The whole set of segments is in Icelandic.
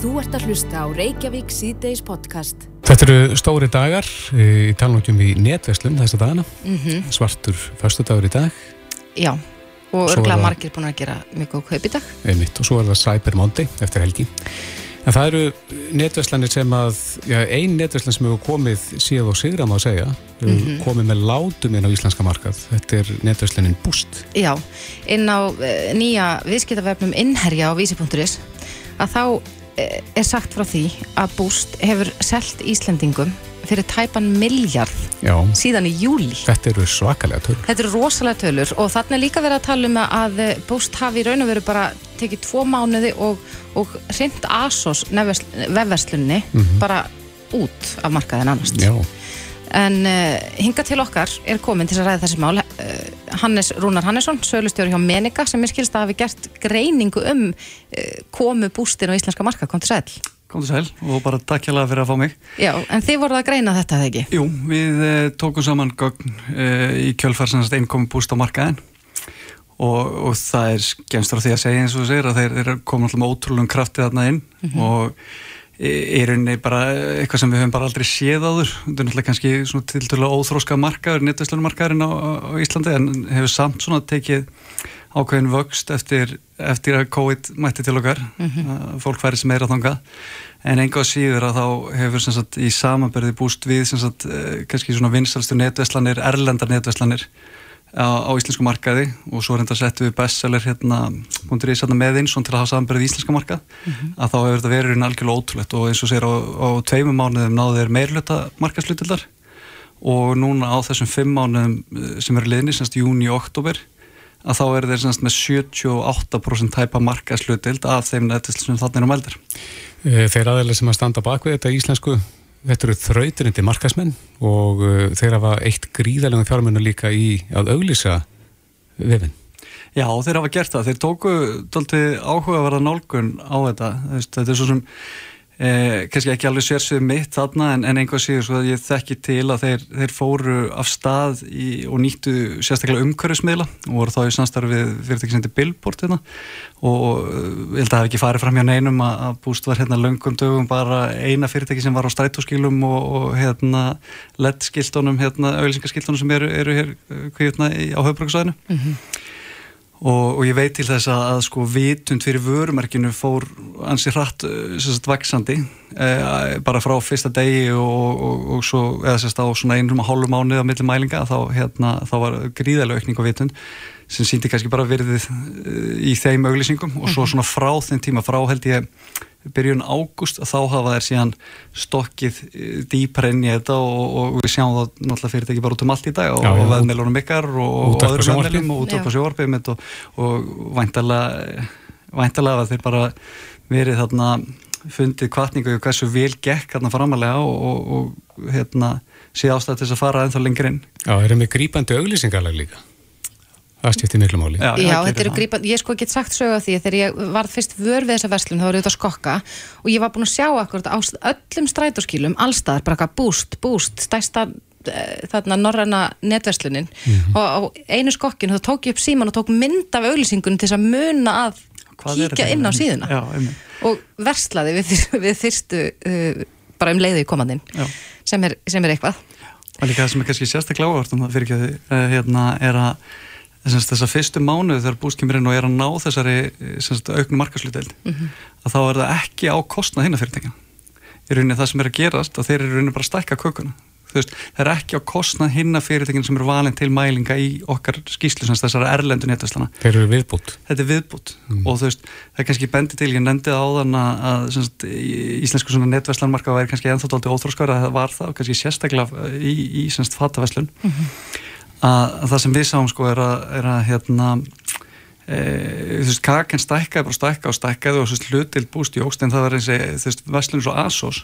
Þú ert að hlusta á Reykjavík síðdeis podcast. Þetta eru stóri dagar í talnókjum í netveslum þess að dagana. Mm -hmm. Svartur förstudagur í dag. Já, og örglega margir búin að gera mjög góð kaup í dag. Einmitt. Og svo er það Cyber Monday eftir helgi. En það eru netverslanir sem að, já, ein netverslan sem hefur komið síðan og sigra má að segja, hefur Mhm. komið með látum inn á íslenska markað. Þetta er netverslanin Boost. Já, inn á uh, nýja viðskiptavefnum innherja á vísi.is að þá er sagt frá því að Boost hefur selt Íslendingum fyrir tæpan miljard Já, síðan í júli. þetta eru svakalega tölur. Þetta eru rosalega tölur og þarna er líka verið að tala um að eh, Boost hafi í raun og veru bara tekið tvo mánuði og, og hreint ASOS vefverslunni bara út af markaðin annars. Já, En uh, hinga til okkar er komin til að ræða þessi mál uh, Hannes Rúnar Hannesson, sölustjóri hjá Menika sem er skilst að hafi gert greiningu um uh, komu bústin á íslenska marka, kom til sæl. Kom til sæl og bara takk hérlega fyrir að fá mig. Já, en þið voruð að greina þetta, eða ekki? Jú, við eh, tókum saman gögn eh, í kjölfarsannast einnkomi búst á markaðin og, og það er skemmst frá því að segja eins og þú segir að þeir, þeir komum alltaf með ótrúlegum krafti þarna inn og í rauninni bara eitthvað sem við höfum bara aldrei séð áður. Þetta er náttúrulega kannski svona til dæla óþróska markaður, netvæslumarkaðurinn á, á Íslandi en hefur samt svona tekið ákveðin vöxt eftir, eftir að COVID mætti til okkar að fólk færi sem meira þangað. En enga á síður að þá hefur sagt, í samanberði búst við sagt, eh, kannski svona vinsalstu netvæslanir, erlendar netvæslanir á, á íslensku markaði og svo reynda settum við bestseller hérna sætna með eins til að hafa samanberðið íslenska markað að þá hefur þetta verið algjörlega ótrúlegt og eins og segir á, á tveimum mánuðum náðu þeir meirluta markaðslutildar og núna á þessum fimm mánuðum eh, sem eru liðni, semst júni og oktober að þá eru þeir semst með 78% tæpa markaðslutild af þeim nettisl sem þannig eru mældir. Eh, Þeir aðeinslega sem að standa bak við þetta íslensku, þetta eru þrautirindi markasmenn og uh, þeir hafa eitt gríðalegum fjármennu líka í að auglýsa vefinn. Já, þeir hafa gert það. Þeir tóku tólti áhugaverða nálgun á þetta. Þetta er svo sem eh, kannski ekki alveg sérsvið mitt þarna en, en einhvað síður svo að ég þekki til að þeir, þeir fóru af stað í, og nýttu sérstaklega umhverfismiðla og voru þá í samstarfið fyrirtæki sem heitir Billboard hérna. Og eh, ég held að það hef ekki farið fram hjá neinum að, búst var hérna löngum dögum bara eina fyrirtæki sem var á strætóskilum og, og hérna LED-skiltunum hérna auðlýsingaskiltunum sem eru, eru hér eh, í- á höfbruksvæðinu og, og ég veit til þess að, að sko vitund fyrir vörumerkinu fór ansi hratt eh, sagt vaksandi eh, bara frá fyrsta degi og, og, og svo, eða sérst á svona einrum og hálfu mánuð á milli mælinga þá, hérna, þá var gríðalega aukning á vitund sem síndi kannski bara virðið eh, í þeim auglýsingum og svo svona frá þeim tíma frá held ég byrjun ágúst að þá hafa þær síðan stokkið eh, dýpar inn í þetta og, og við sjáum það náttúrulega fyrirtæki bara út um allt í dag og, og veðmeilunum ykkar og, sjónvarpi. veðmeilum og útvarp Já. og sjóvarpið mitt og, og væntalega væntalega að þeir bara verið þarna fundið kvartningu og hversu vel gekk þarna framalega og, og, og hérna sé ástæð til þess að fara ennþá lengri inn Já, þeir eru með grípandi auglýsingalag líka. Það skiptir miklu máli. Já, það gerir þetta eru það. grípa, ég sko get sagt sögu af því þegar ég var fyrst vör við þessa verslun þá var ég út að skokka og ég var búin að sjá akkurat á öllum strætóskýlum allstaðar, bara eitthvað búst, búst stærsta eh, þarna norræna netverslunin og á einu skokkinu þá tók ég upp síman og tók mynd af auglýsingunum til þess að muna að Hvað kíkja inn á síðuna Já. Og verslaði við, við þyrstu uh, bara um leiðu í komandinn Já. sem er, sem er eitthvað. Og líka það sem er kannski sérstaklega áhvert um það fyrir ekki að hérna er að þess að fyrstu mánuð þegar búst kemur inn og er að ná þessari sagt, auknu markasluteld að þá er það ekki á kostnað hinna fyrirtækja. Í rauninni það sem er að gerast að þeir eru rauninni bara að stækka kökuna veist, það er ekki á kostnað hinna fyrirtækjum sem eru valin til mælinga í okkar skýslu sem þessara erlendu netvæslana Þeir eru viðbútt. þetta er viðbútt og þú veist, það er kannski bendi til ég nefndi það áðan að, að sem sagt, í- íslensku svona netvæslanmarka væri kannski ennþá dálítið óþróskar að það var það, kannski sérstaklega í, í semst fatavæslun að, að það sem við sáum sko er að, er að hérna þú veist, kaken stækkaði bara stækka og stækkaði og þú veist, hlutild búst í ógst en það var eins og, þú veist, vestlunum svo ASOS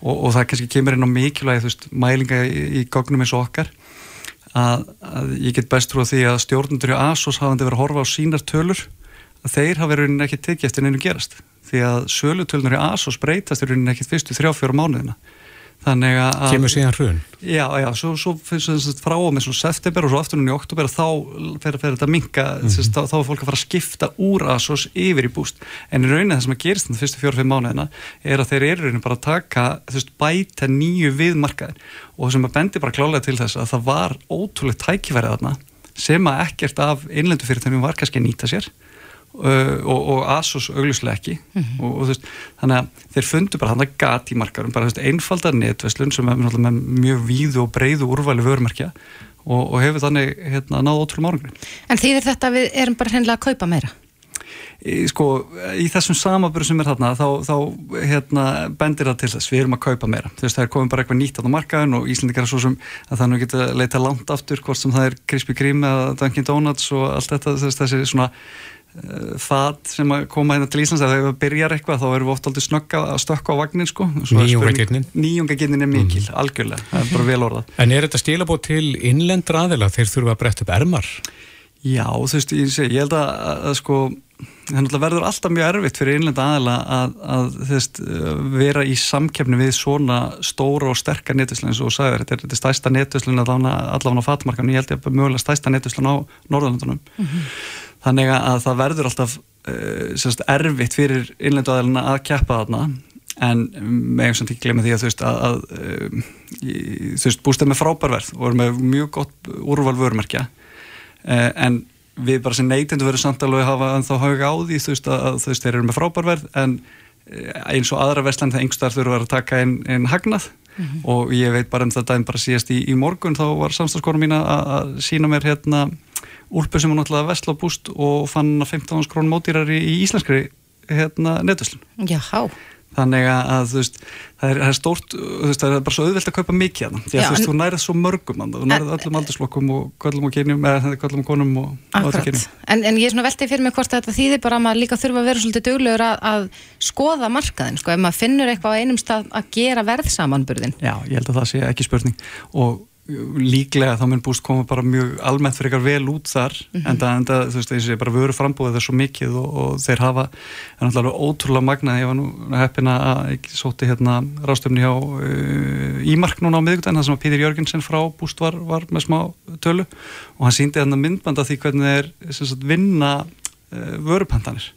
og, og það kannski kemur inn á mikilvægi, þú veist, mælinga í, í gognum eins og okkar að, að ég get best trú að því að stjórnundur í ASOS hafandi verið að horfa á sínar tölur að þeir verið rauninni ekki tekið eftir neinu gerast. Því að sölutölunur í ASOS breytast í rauninni ekkit fyrstu þrjá fjóra mánuðina þannig að kemur síðan hrun. Já, já, svo, svo þetta frá og með svo september og svo aftur núna í oktober þá fer þetta að minka mm -hmm. þá, þá er fólk að fara að skipta úr ASOS yfir í búst en í rauninni það sem að gerist þannig fyrstu fjóru-fimm mánuðina er að þeir eru rauninni bara að taka veist, bæta nýju viðmarkaðin og það sem að bendi bara klálega til þess að það var ótrúlega tækifærið þarna sem að ekkert af innlendu fyrirtæmjum var kannski að nýta sér og, og ASOS augljuslega ekki mm -hmm. og, og veist, þannig að þeir fundu bara hann að gati markarum, bara veist, einfaldar netveslun sem er með mjög víðu og breyðu úrvali vörmerkja og, og hefur þannig hérna, náðu ótrúlega márangri En þýðir þetta að við erum bara hennilega að kaupa meira? Í, sko, í þessum samaböru sem er þarna þá, þá hérna, bendir það til þess við erum að kaupa meira, þú veist það er komið bara eitthvað nýtt á markaðin og Íslandikar er svo sem að það nú geta leita langt aftur, hvort sem það er Krispy Kreme eða Dunkin Donuts og allt þetta þessi svona það sem að koma hérna til Íslands að þegar það byrjar eitthvað þá erum við oft aldrei snögga að stökka á vagnin sko. Nýjungagirnin Nýjungagirnin er mikil, mm. algjörlega, það er bara vel orðað. En er þetta stílabót til innlendra aðila þeir þurfa að bretta upp ermar? Já, þú veist, ég, ég held að, að, að sko, það verður alltaf mjög erfitt fyrir innlenda aðila að, að veist, vera í samkefni við svona stóra og sterkar netuslun eins og sæður, þetta er stæsta netuslun allavega á fatmarkan, ég held ég að mögulega stæsta netuslun á Norðurlandunum mm -hmm þannig að það verður alltaf uh, semst, erfitt fyrir innlendu aðeina að keppa þarna. En með eins og ekki glemja því að þú veist að, að uh, þú veist bústað með frábærverð og er með mjög gott úrval vörmerkja uh, en við bara sem neytindu verður samt alveg að hafa þá hauga á því þú veist að þú veist þeir eru með frábærverð en eins og aðra vestlæn það engstar þurfa að taka einn ein hagnað. Mm -hmm. og ég veit bara um þetta en bara síðast í, í morgun þá var samstagskorun mín að sína mér hérna úlpu sem hún ætlaði að vestla á búst og fann 15 krónum ódýrar í íslenskri hérna, netuslun. Jáhá. Þannig að þú veist, það er, það er stórt, veist, það er bara svo auðvelt að kaupa mikið það. Því að Já, þú veist, þú nærið svo mörgum þú nærið öllum aldurslokkum og kvöllum og kynjum, eða kvöllum og konum og öllum kynjum. En, en ég er svona veldið fyrir mig hvort þetta þýðir bara að maður líka þurfa að vera svolítið duglegur að, að skoða markaðin, sko, ef maður finnur eitthvað á einum stað að gera verðsamanburðin. Já, ég held að það sé ekki spurning og líklega þá mun búst koma bara mjög almennt fyrir eitthvað vel út þar mm -hmm. en það, enda, þú veist, þessi bara vöru frambúið það er svo mikið og, og þeir hafa en alltaf ótrúlega magna, ég var nú heppina að ég sóti hérna rástöfni hjá uh, Ímark núna á miðugdæn það sem að Pítur Jörgensen frá búst var, var með smá tölu og hann síndi hérna myndbanda því hvernig þeir sagt, vinna uh, vörupandanir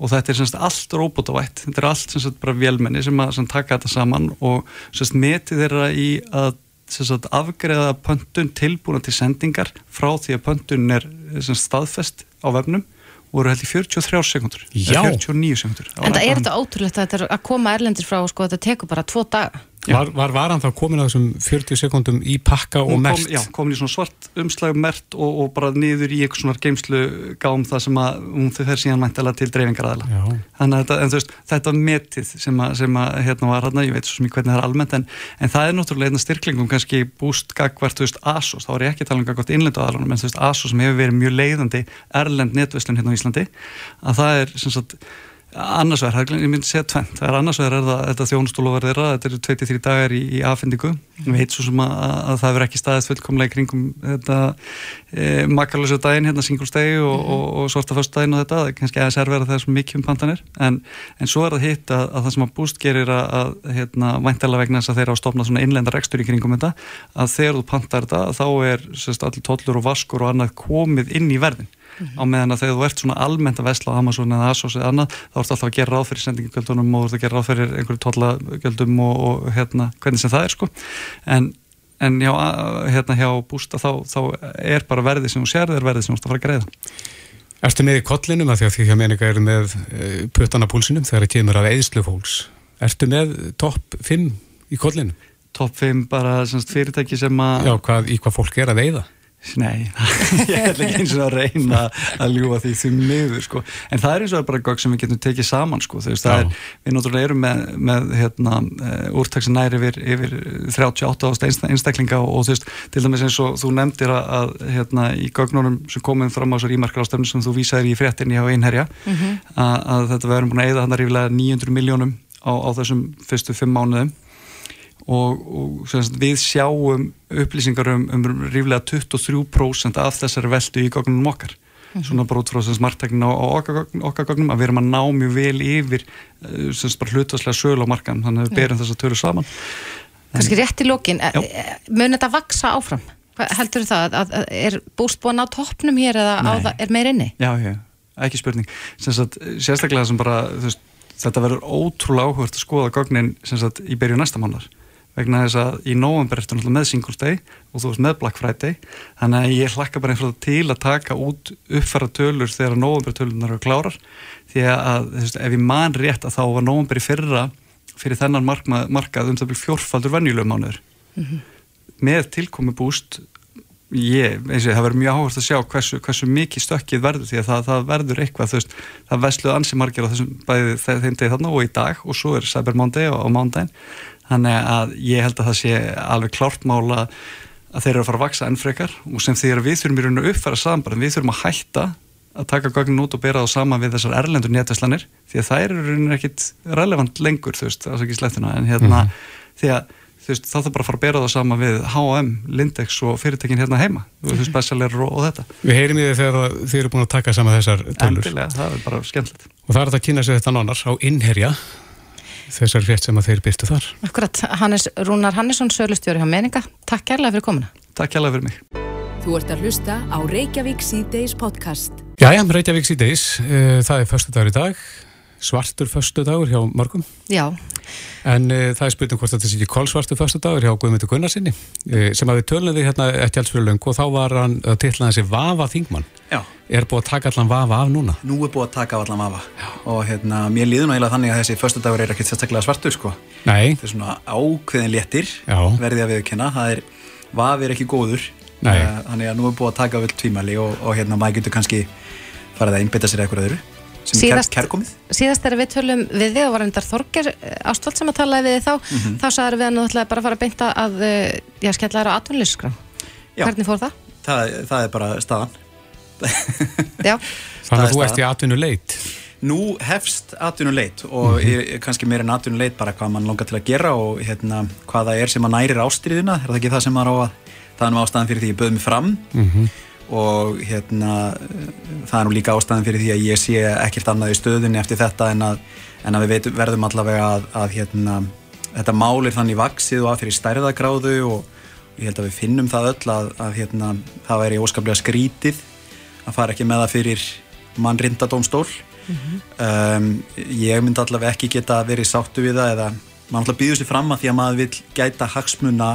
og þetta er semst allt róbótavætt þetta er allt semst bara vélmenni sem að sem taka þetta saman og semst metið þeirra í að sagt, afgreða pöntun tilbúna til sendingar frá því að pöntun er sagt, staðfest á vefnum voru held í 43 sekundur 49 sekundur En það er þetta ótrúlegt að, að koma erlendir frá og sko, þetta tekur bara tvo daga Var, var varan þá komin á þessum 40 sekundum í pakka og mert? Kom, já, komin í svona svart umslag mert og, og bara niður í eitthvað svona geimslu gám það sem að hún þau fer síðan mæntilega til dreifingaræðila. Þannig að þetta, en, veist, þetta metið sem að, sem að hérna var hérna, ég veit svo mjög hvernig það er almennt, en, en það er náttúrulega einna styrklingum kannski búst gagvart, þú veist, ASOS, þá er ég ekki að tala um gagvart innlendu aðalunum, en þú veist, ASOS sem hefur verið mjög leiðandi erlend netverslun hérna á Íslandi, að það er sem sagt annars vegar, ég myndi segja tvent það er annars vegar er það, þetta þjónustúlofar þeirra þetta eru 23 dagar í, í afhendingu. Við veit svo sem að, að það verður ekki staðist fullkomlega í kringum þetta e, makarlösa daginn, hérna singulstegi og, mm. og, og, og svarta fyrstdaginn og þetta. Það er kannski aðeins erfæra það er svo mikið um pantanir. En, en svo er það hitt að, að það sem að búst gerir að hérna, væntalega vegna þess að þeirra á stofna svona innlenda rekstur í kringum þetta að þegar þú pantar þetta þá er sérst, mm -hmm. á meðan að þegar þú ert svona almennt að vesla á Amazon eða Asos eða annað, þá ert alltaf að gera ráð fyrir sendingugjöldunum og þú ert að gera ráð fyrir einhverju tollagjöldum og, og hérna, hvernig sem það er sko en, en já, hérna hjá bústa þá, þá er bara verðið sem þú sér er verðið sem þú ert að fara að greiða Erstu með í kollinum að því að því að meninga eru með eh, puttana púlsinum þegar það kemur af eðslu fólks Erstu með topp 5 í kollinum? Topp 5 bara semst, fyrirtæki sem að Já, hvað, í hvað fólk er að veiða? Nei, ég ætla ekki eins og að reyna að ljúa því því miður sko. en það er eins og bara gogg sem við getum tekið saman sko. veist, er, við náttúrulega erum með, með hérna, uh, úrtaksin næri yfir, yfir 38 ást einstaklinga og, og þú veist, til dæmis eins og þú nefndir að, að hérna, í goggnónum sem komum fram á þessar ímarkarástöfnum sem þú vísaði í fréttinni á einherja mm -hmm. að, að þetta verður búin að eða hann að ríflega 900 miljónum á, á þessum fyrstu fimm mánuðum og, og við sjáum upplýsingar um, um ríflega 23% af þessari veldu í gognunum okkar. Mm -hmm. svona bara út frá smartteknin á okkar, okkar gognum að við erum að ná mjög vel yfir eh, hlutaslega söl á markan þannig að við berum þess að tölu saman. Kannski rétt í lókin, mun þetta vaksa áfram? Heldur það að, að er búst búin á toppnum hér eða það, er meir inni? Já, já, ekki spurning. Sagt, sérstaklega sem bara veist, þetta verður ótrúlega áhugast að skoða gognin sagt, í byrju næsta mánar vegna þess að í nóvember ertu náttúrulega með Singles Day og þú veist með Black Friday. Þannig að ég hlakka bara einhverja til að taka út uppfæra tölur þegar nóvember tölunar eru klárar. Því að veist, ef ég man rétt að þá var nóvember í fyrra fyrir þennan markað, markað um það byrju fjórfaldur venjulegum mánuður. Mm -hmm. með tilkomi búst ég, eins og það verður mjög áherslu að sjá hversu, hversu mikið stökkið verður því að það, það verður eitthvað, þú veist, það vesluð ansimarkir á þessum bæði þeim degi þarna og í dag og svo er Cyber Monday og, og Mountain þannig að ég held að það sé alveg klárt mála að þeir eru að fara að vaksa enn frekar. Og sem að við þurfum í rauninu að uppfæra saman við þurfum að hætta að taka gögnin út og bera það saman við þessar erlendur nétteslanir því að það eru rauninu ekkit relevant lengur, þú veist, það er ekki slepptina en hérna, mm -hmm. því að veist, þá þarf bara að fara að bera það sama við H&M, Lindex og fyrirtekin hérna heima þú veist, specialir og, og þetta. Við heyrim í því þegar þið eru búin að taka sama þessar tölur. Endilega, það er bara skemmtilegt þessar frétt sem að þeir byrtu þar. Akkurat, Hannes Rúnar Hannesson sölustjóri á meninga, takk kærlega fyrir komuna. Takk kærlega fyrir mig. Þú ert að hlusta á Reykjavík C-Days podcast. Jæja, Reykjavík C-Days, eh, það er förstu dagur í dag. Svartur förstu dagur hjá mörgum. Já En uh, það er spurning hvort þetta sé ekki kólsvartu fyrstu dagur hjá Guðmundur Gunnarsinni uh, sem að við tölum við hérna ekki alls fyrir löngu og þá var hann að tilla þessi Vafa Þingmann. Já. Er búið að taka allan Vafa af núna? Nú er búið að taka allan Vafa Já. og hérna mér líður nú eiginlega þannig að þessi fyrstu dagur er ekkert sérstaklega svartur sko. Nei. Það er svona ákveðin léttir Já. verðið að viðkynna. Það er, Vafa er ekki góður. Nei. Þannig að nú er búið að taka síðast, er síðast er við tölum við þig og var endar Þorger eh, Ástvald sem að tala við þig þá mm -hmm. þá sagður við að nú ætlaði bara að fara að beinta að eh, já, skella þér á atvinnlýsskram hvernig fór það? það? Það er bara staðan. Þannig að þú ert í atvinnuleit? Nú hefst atvinnuleit og mm -hmm. kannski meira en atvinnuleit bara hvað mann longar til að gera og hérna, hvað það er sem að nærir ástriðuna er það ekki það sem maður á að það er ástæðan fyrir því ég böð mig fram. Mm -hmm og hérna það er nú líka ástæðan fyrir því að ég sé ekkert annað í stöðunni eftir þetta en að, en að við veit, verðum allavega að, að hérna, þetta málir þannig vaksið og að fyrir stærðagráðu og ég held að við finnum það öll að, að hérna, það væri óskaplega skrítið að fara ekki með það fyrir mannrindadómstól mm -hmm. um, ég myndi allavega ekki geta verið sáttu við það eða mann allavega býður sér fram að því að maður vil gæta hagsmuna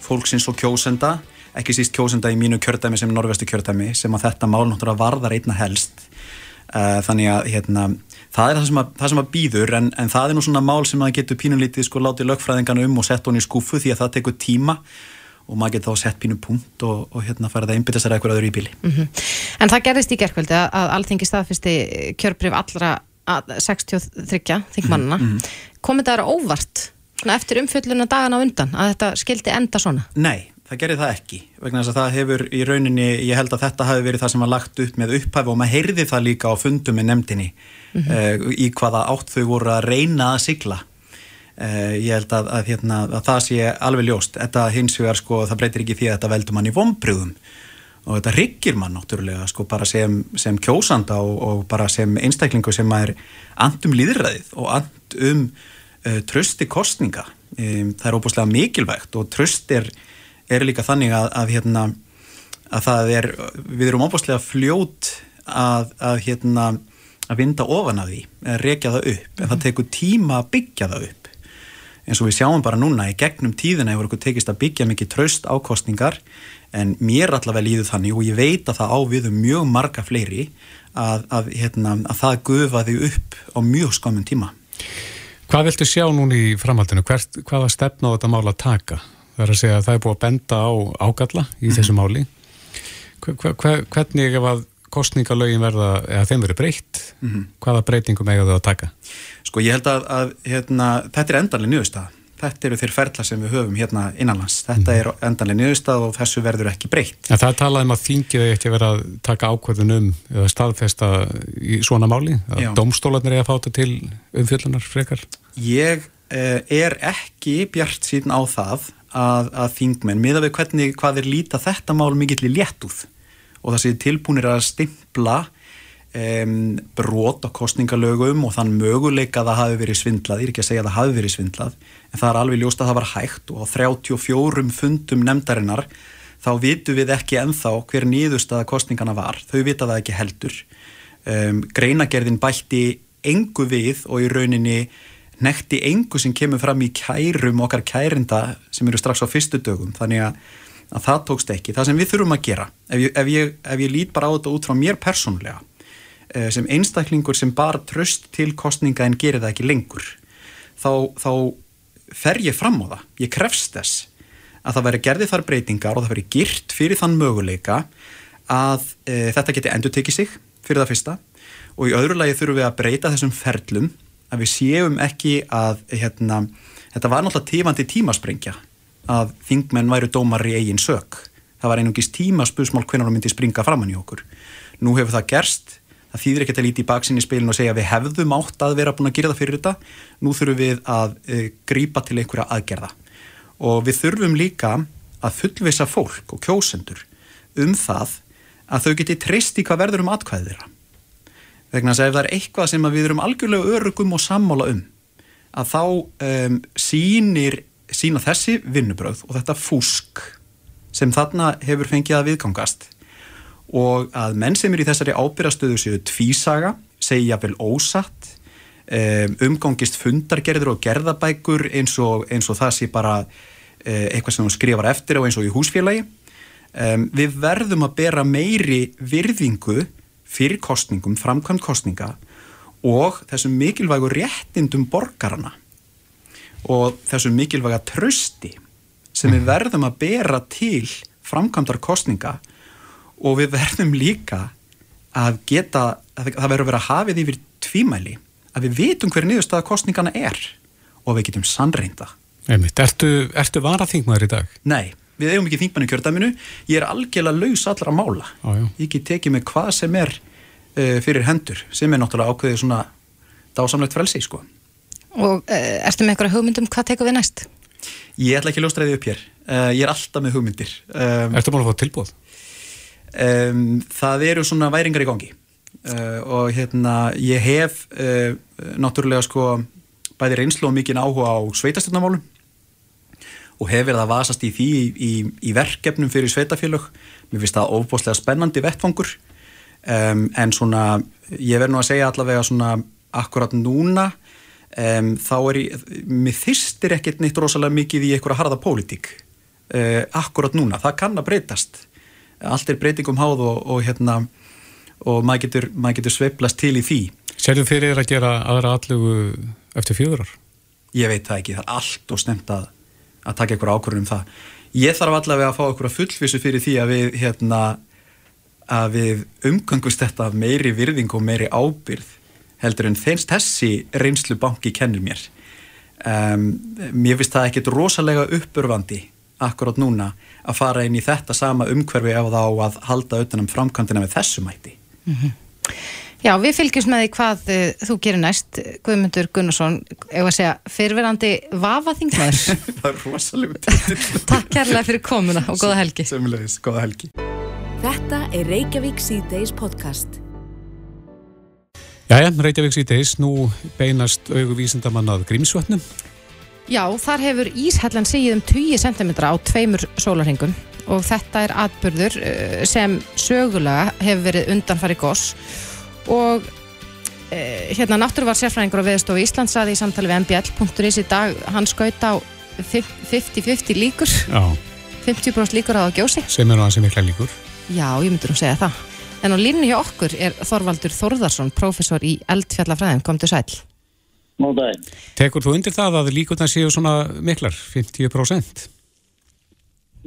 fólksins og kjósenda ekki síst kjósenda í mínu kjördæmi sem norvestu kjördæmi sem að þetta mál náttúrulega varðar einna helst uh, þannig að hérna, það er það sem að, það sem að býður en, en það er nú svona mál sem að getur pínulítið sko látið lögfræðingarna um og sett hún í skúfu því að það tekur tíma og maður getur þá sett pínu punkt og, og hérna farið að einbytta sér eitthvað öðru í bíli mm -hmm. En það gerðist í gerðkvöldi að, að allþingi staðfyrsti kjörbrif allra 63 þingmannina mm -hmm. komið það að óvart eftir umfjölluna dagana undan að þetta skildi enda svona? Nei það gerir það ekki vegna þess að það hefur í rauninni ég held að þetta hafi verið það sem var lagt upp með upphæfi og maður heyrði það líka á fundum með nefndinni mm -hmm. uh, í hvaða átt þau voru að reyna að sigla. Uh, ég held að, að, hérna, að það sé alveg ljóst. Þetta hins vegar sko það breytir ekki því að þetta veldur mann í vonbröðum og þetta ryggir mann náttúrulega sko bara sem, sem kjósanda og, og bara sem einstaklingu sem er andum líðræðið og andum uh, trösti kostninga um, það er óbúslega mikilvægt og tröst er er líka þannig að, að, hérna, að það er, við erum óbúslega fljót að, að hérna, að vinda ofan að því, að rekja það upp, en það mhm. tekur tíma að byggja það upp. En svo við sjáum bara núna í gegnum tíðina hefur okkur tekist að byggja mikið traust ákostningar, en mér allavega líður þannig og ég veit að það á við um mjög marga fleiri að hérna, það gufa því upp á mjög skamum tíma. Hvað viltu sjá núni í framhaldinu? Hvert, hvaða stefn á þetta mála að taka? Það er að segja að það er búið að benda á ágalla í þessu mhm. máli. Hvernig ef að kostningalögin verða, eða þeim verið breytt, mm -hmm. hvaða breytingum eiga þau að taka? Sko ég held að, að hérna, þetta er endanlega nýðustaf. Þetta eru þeir ferla sem við höfum hérna innanlands. Þetta mm. er endanlega nýðustaf og þessu verður ekki breytt. En það er talað um að þingið ekki verið að taka ákvörðun um eða staðfesta í svona máli, að Já. domstólarnir er að fáta til umfjöldunar frekar? Ég eh, er ekki bjart síðan á það að, að þingmenn, miða við hvernig hvað er líta þetta mál mikill í léttúð og það sé tilbúinir að stimpla um, brot á kostningalögum og þann möguleika að það hafi verið svindlað, ég er ekki að segja að það hafi verið svindlað, en það er alveg ljóst að það var hægt og á 34 fundum nefndarinnar þá vitu við ekki enþá hver nýðustada kostningana var, þau vita það ekki heldur. Um, greinagerðin bætti engu við og í rauninni nekti engu sem kemur fram í kærum okkar kærinda sem eru strax á fyrstu dögum, þannig að, að það tókst ekki. Það sem við þurfum að gera, ef ég, ef ég, ef ég lít bara á þetta út frá mér persónlega, Eh, sem einstaklingur sem bara tröst til kostninga en gerir það ekki lengur þá, þá fer ég fram á það, ég krefst þess að það veri gerði þar breytingar og það veri girt fyrir þann möguleika að e, þetta geti endur tekið sig fyrir það fyrsta. Og í öðru lagi þurfum við að breyta þessum ferlum að við séum ekki að hérna, þetta var náttúrulega tífandi tímasprengja að þingmenn væru dómar í eigin sök. Það var einungis tímaspusmál hvernig það myndi springa framann í okkur. Nú hefur það gerst. Það þýðir ekki að líti í baksinni spilin og segja að við hefðum átt að vera búin að gera það fyrir þetta. Nú þurfum við að e, eh, grýpa til einhverja aðgerða. Og við þurfum líka að fullvisa fólk og kjósendur um það að þau geti treyst í hvað verður um atkvæðið þeirra vegna að ef það er eitthvað sem við erum algjörlega örugum og sammála um að þá um, sínir sína þessi vinnubröð og þetta fúsk sem þarna hefur fengið að viðgangast og að menn sem er í þessari ábyrgastöðu séu tvísaga, segja vel ósatt, um, umgangist fundargerður og gerðabækur eins og, eins og það sé bara uh, eitthvað sem hún skrifar eftir og eins og í húsfélagi. Um, við verðum að bera meiri virðingu fyrir kostningum, framkvæmt kostninga og þessum mikilvægu réttindum borgarana og þessum mikilvæga trösti sem við verðum að bera til framkvæmdar kostninga og við verðum líka að geta, að það verður að vera hafið yfir tvímæli, að við vitum hverju niðurstaða kostningana er og við getum sannreinda. Ertu, ertu varaþingmaður í dag? Nei, við eigum ekki þingmann í kjördæminu, ég er algjörlega laus allra mála. Á, ég get tekið með hvað sem er uh, fyrir hendur, sem er náttúrulega ákveðið svona dásamlegt frelsi, sko. Og uh, ertu með einhverja hugmyndum, hvað tekum við næst? Ég ætla ekki að ljóstræði upp hér, uh, ég er alltaf með hugmyndir. Um, ertu búin að fá tilbúð? um, það eru svona væringar í gangi uh, og hérna ég hef uh, náttúrulega sko bæði reynslu og mikinn áhuga á sveitastöndamálum og hef verið að vasast í því í, í, í verkefnum fyrir sveitafélög mér finnst það ofbóstlega spennandi vettfangur um, en svona ég verð nú að segja allavega svona akkurat núna um, þá er ég, mér þýstir ekkert neitt rosalega mikið í einhverja harða pólitík uh, akkurat núna, það kann að breytast. Allt er breytingum háð og, og hérna og maður getur, getur sveiplast til í því. Serðu fyrir að gera aðra allugu eftir fjögurar? Ég veit það ekki, það er allt og snemt að, að taka ykkur ákvörðum um það ég þarf allavega að fá að fullvísu fyrir því að við hérna að við umgangust þetta meiri virðing og meiri ábyrð heldur en þeinst þessi reynslu banki kennir mér um, mér finnst það ekkit rosalega uppurvandi akkurát núna að fara inn í þetta sama umhverfi ef þá að halda auðvitað um framkvæmdina með þessu mæti. Mm -hmm. Já, við fylgjum með því hvað uh, þú gerir næst, Guðmundur Gunnarsson, ef að segja, fyrverandi vafaþingmaður. það er rosalega. Takk kærlega fyrir komuna og góða helgi. Semmulegis, góða helgi. Þetta er Reykjavík C-Days podcast. Jæja, Reykjavík C-Days, nú beinast auðvísindamann að Grímsvötnum. Já, þar hefur Íshellan sigið um 20 cm á tveimur sólarhengum og þetta er atbyrður eh, sem sögulega hefur verið undanfari goss og eh, hérna náttúruvar sérfræðingur á veðstofu Íslands aði í samtali við mbl.is í dag, hann skaut á 50-50 líkur. Já. 50% líkur á að gjósi. Sem er á þessi mikla líkur. Já, ég myndur að segja það. En á línu hjá okkur er Þorvaldur Þorðarsson professor í eldfjallafræðin, kom til sæl Móndaginn. Tekur þú undir það að líkurna séu svona miklar, 50%?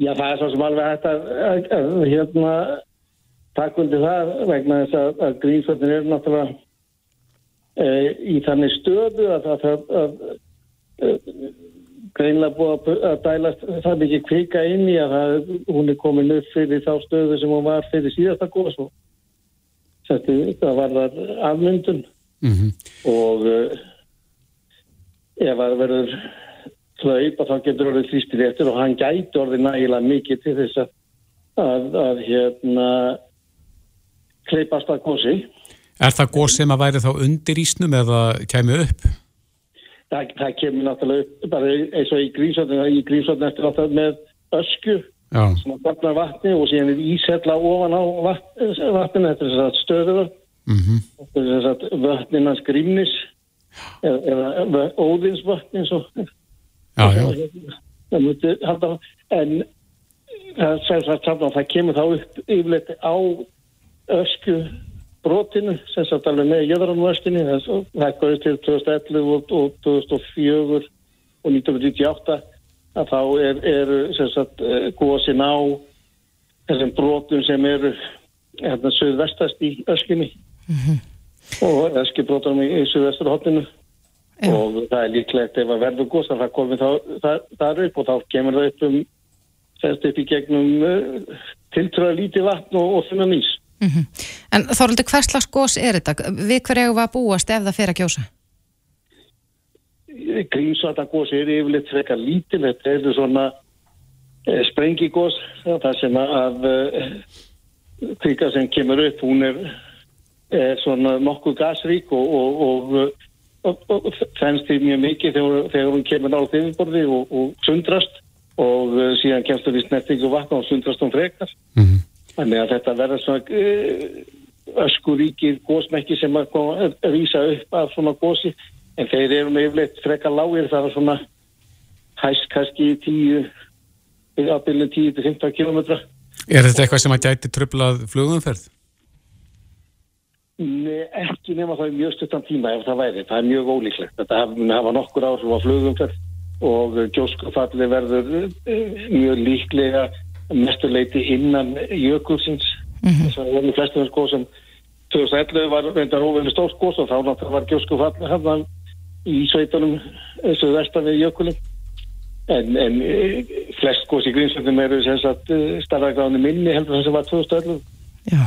Já, það er svo sem alveg hægt að, að, að hérna takk undir það vegna þess að, að grísvöldin er náttúrulega e, í þannig stöðu að það e, greinlega búið að dælast það mikið kvika inn í að hún er komin upp fyrir þá stöðu sem hún var fyrir síðasta góðs og það var þar afmyndun mm -hmm. og ef það verður hlaup þá getur orðið þrýstir eftir og hann gæti orðið nægilega mikið til þess að, að, að hérna kleipast að kosi. Er það góð sem að væri þá undir ísnum eða kemur upp? Það, það kemur náttúrulega upp bara eins og í grímsvöldinu, í grímsvöldinu eftir náttúrulega með ösku Já. sem að barna vatni og síðan er ísella ofan á vatn, vatninu, þetta er þess að stöðuður, Mm þetta er að vatninans grímnis eða, eða óðinsvatni eins og það myndi halda en það, sem sagt saman að það kemur þá upp yfirleitt á ösku brotinu sem sagt alveg með jöðranvöstinni það góðið til 2011 og, og 2004 og 1998 að þá er, er sem sagt góðsinn á þessum brotum sem eru hérna söðvestast í öskunni og öskubrotunum í, í söðvesturhóttinu Já. og það er líklegt ef að verður góðs að það það, það upp og þá kemur það upp um semst upp í gegnum uh, tiltröða lítið vatn og, og þunna nýs. En Þorvaldur, hvers slags gós er þetta? Við hverju við að búast ef það fer að kjósa? Grímsvatagós er yfirleitt frekar lítil, þetta er svona eh, sprengigós, það sem að eh, kvika sem kemur upp, hún er, er svona nokkuð gasrík og, og, og, og, og þennst því mjög mikið þegar, þegar hún kemur á yfirborði og, og sundrast og eh, síðan kemst það í snertingu vatna og sundrast hún frekar. Mhm. Þannig að þetta verður svona uh, öskuríkir gósmekki sem að koma að vísa upp af svona gósi en þeir eru með yfirleitt frekar lágir það er svona hæst kannski 10 ábyrðin 10-15 kilometra Er þetta eitthvað sem að gæti tröflað flugumferð? Nei, ekki nema það í mjög stuttan tíma ef það væri, það er mjög ólíklegt. Þetta hafa nokkur áhrif á flugumferð og gjóskufalli verður uh, mjög líklega mestuleiti innan jökulsins þess að er flestum sko sem 2011 var reyndar óvinni stórt gos og þá var gjóskufalli hann í sveitunum og vestan við jökulum en, en eh, flest gos í Grímsvöldum eru sem sagt starfagráðinu minni heldur þess að var 2011 Já.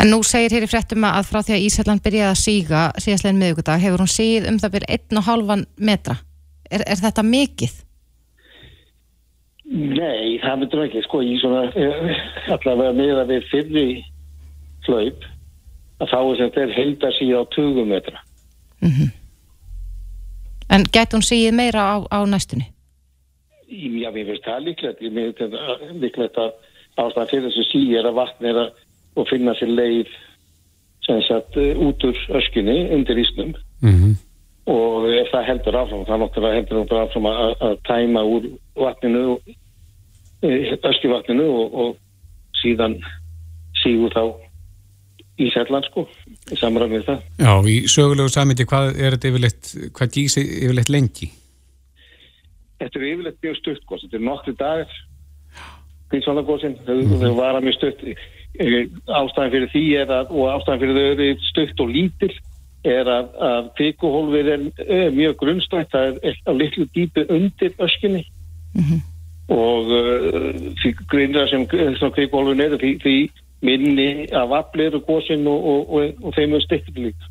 En nú segir hér í fréttum að frá því að Ísland byrjaði að síga síðastlegin miðugudag hefur hún síð um það byrja 1,5 metra. Er, er þetta mikið? Nei, það myndur ekki, sko, í svona eh, allavega meða við fyrri hlaup að þá er þetta heildar síðan á 20 metra. En gæti hún síð meira á, á næstunni? Já, mér finnst það líklegt, ég mér finnst það líklegt að ástæðan fyrir þessu sí er að vatn er að og finna sér leið sem sagt eh, út úr öskunni undir ísnum Mm og ef það heldur áfram, það náttúrulega heldur náttúrulega áfram að, að tæma úr vatninu, eh, öskjuvatninu og, og síðan sígur þá í sellan sko, í samræð með það. Já, í sögulegu samindi, hvað er þetta yfirleitt, hvað gísi yfirleitt lengi? Þetta er yfirleitt mjög stutt gos, þetta er nokkru dagar Grímsvallagósin, þau, þau vara mjög stutt Eh, ástæðan fyrir því er að, og ástæðan fyrir þau eru stutt og lítil er að, að kvikuhólfið er, er mjög grunnstætt, það er á litlu dýpi undir öskunni og uh, því grinnra sem kvikuhólfin eru því, því minni af aflir og gósin og, og, og, og þeim er stikkt líka.